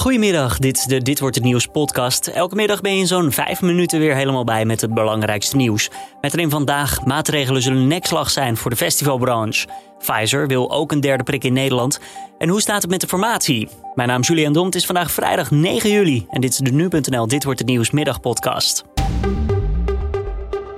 Goedemiddag, dit is de Dit wordt het nieuws podcast. Elke middag ben je in zo'n vijf minuten weer helemaal bij met het belangrijkste nieuws. Met erin vandaag maatregelen zullen nekslag zijn voor de festivalbranche. Pfizer wil ook een derde prik in Nederland. En hoe staat het met de formatie? Mijn naam is Julian Dom, het is vandaag vrijdag 9 juli en dit is de Nu.nl Dit wordt het nieuws middagpodcast.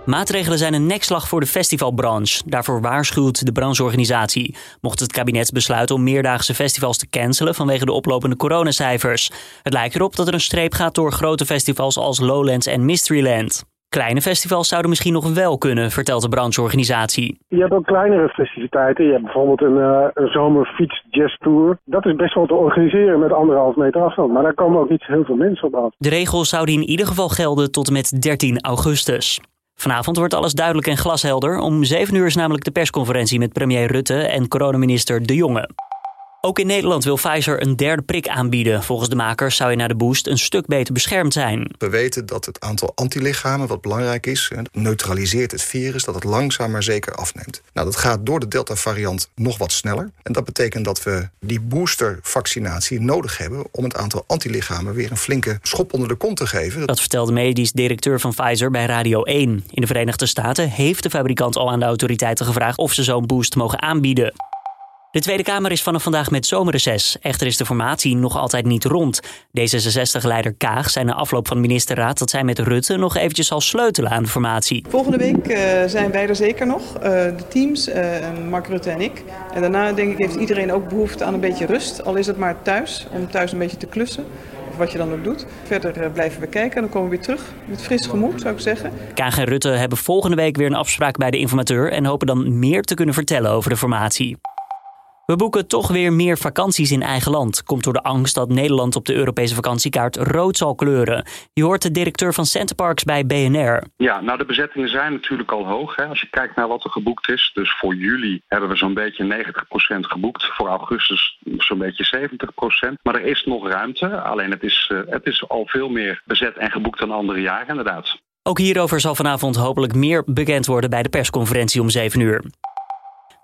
Maatregelen zijn een nekslag voor de festivalbranche. Daarvoor waarschuwt de brancheorganisatie. Mocht het kabinet besluiten om meerdaagse festivals te cancelen vanwege de oplopende coronacijfers. Het lijkt erop dat er een streep gaat door grote festivals als Lowlands en Mysteryland. Kleine festivals zouden misschien nog wel kunnen, vertelt de brancheorganisatie. Je hebt ook kleinere festiviteiten. Je hebt bijvoorbeeld een, uh, een zomerfiets jazz tour. Dat is best wel te organiseren met anderhalf meter afstand. Maar daar komen ook niet heel veel mensen op af. De regels zouden in ieder geval gelden tot en met 13 augustus. Vanavond wordt alles duidelijk en glashelder. Om 7 uur is namelijk de persconferentie met premier Rutte en coronaminister De Jonge. Ook in Nederland wil Pfizer een derde prik aanbieden. Volgens de makers zou je na de boost een stuk beter beschermd zijn. We weten dat het aantal antilichamen, wat belangrijk is, neutraliseert het virus, dat het langzaam maar zeker afneemt. Nou, dat gaat door de Delta-variant nog wat sneller. En dat betekent dat we die boostervaccinatie nodig hebben om het aantal antilichamen weer een flinke schop onder de kont te geven. Dat vertelde medisch directeur van Pfizer bij Radio 1. In de Verenigde Staten heeft de fabrikant al aan de autoriteiten gevraagd of ze zo'n boost mogen aanbieden. De Tweede Kamer is vanaf vandaag met zomerreces. Echter is de formatie nog altijd niet rond. D66-leider Kaag zei na afloop van de ministerraad dat zij met Rutte nog eventjes zal sleutelen aan de formatie. Volgende week uh, zijn wij er zeker nog, uh, de teams, uh, Mark Rutte en ik. En daarna denk ik heeft iedereen ook behoefte aan een beetje rust. Al is het maar thuis, om thuis een beetje te klussen of wat je dan ook doet. Verder blijven we kijken en dan komen we weer terug met fris gemoed, zou ik zeggen. Kaag en Rutte hebben volgende week weer een afspraak bij de informateur en hopen dan meer te kunnen vertellen over de formatie. We boeken toch weer meer vakanties in eigen land. Komt door de angst dat Nederland op de Europese vakantiekaart rood zal kleuren. Je hoort de directeur van Centerparks bij BNR. Ja, nou de bezettingen zijn natuurlijk al hoog. Hè. Als je kijkt naar wat er geboekt is. Dus voor juli hebben we zo'n beetje 90% geboekt. Voor augustus zo'n beetje 70%. Maar er is nog ruimte. Alleen het is, uh, het is al veel meer bezet en geboekt dan andere jaren inderdaad. Ook hierover zal vanavond hopelijk meer bekend worden bij de persconferentie om 7 uur.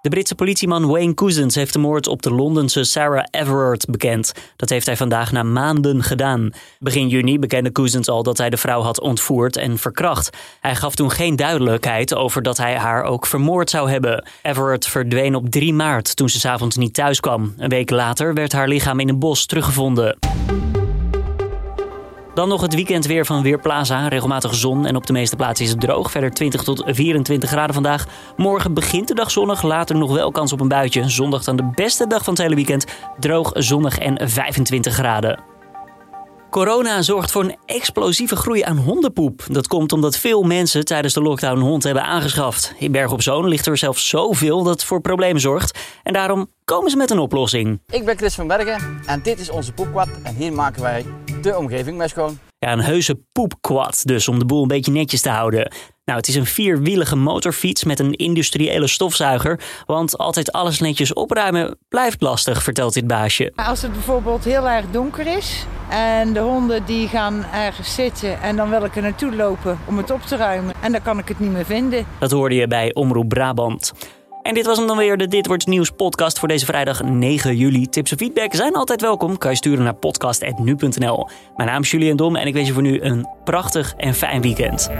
De Britse politieman Wayne Couzens heeft de moord op de Londense Sarah Everard bekend. Dat heeft hij vandaag na maanden gedaan. Begin juni bekende Couzens al dat hij de vrouw had ontvoerd en verkracht. Hij gaf toen geen duidelijkheid over dat hij haar ook vermoord zou hebben. Everard verdween op 3 maart toen ze s'avonds niet thuis kwam. Een week later werd haar lichaam in een bos teruggevonden. Dan nog het weekend weer van Weerplaza. Regelmatig zon en op de meeste plaatsen is het droog. Verder 20 tot 24 graden vandaag. Morgen begint de dag zonnig, later nog wel kans op een buitje. Zondag dan de beste dag van het hele weekend. Droog, zonnig en 25 graden. Corona zorgt voor een explosieve groei aan hondenpoep. Dat komt omdat veel mensen tijdens de lockdown een hond hebben aangeschaft. In Berg op Zoon ligt er zelfs zoveel dat het voor problemen zorgt. En daarom komen ze met een oplossing. Ik ben Chris van Bergen en dit is onze poepkwad. En hier maken wij de omgeving met schoon. Ja, een heuse poepquad dus om de boel een beetje netjes te houden. Nou, het is een vierwielige motorfiets met een industriële stofzuiger. Want altijd alles netjes opruimen blijft lastig, vertelt dit baasje. Als het bijvoorbeeld heel erg donker is en de honden die gaan ergens zitten en dan wil ik er naartoe lopen om het op te ruimen en dan kan ik het niet meer vinden. Dat hoorde je bij Omroep Brabant. En dit was hem dan weer, de Dit Wordt Nieuws podcast voor deze vrijdag 9 juli. Tips en feedback zijn altijd welkom. Kan je sturen naar podcast.nu.nl. Mijn naam is Julian Dom en ik wens je voor nu een prachtig en fijn weekend.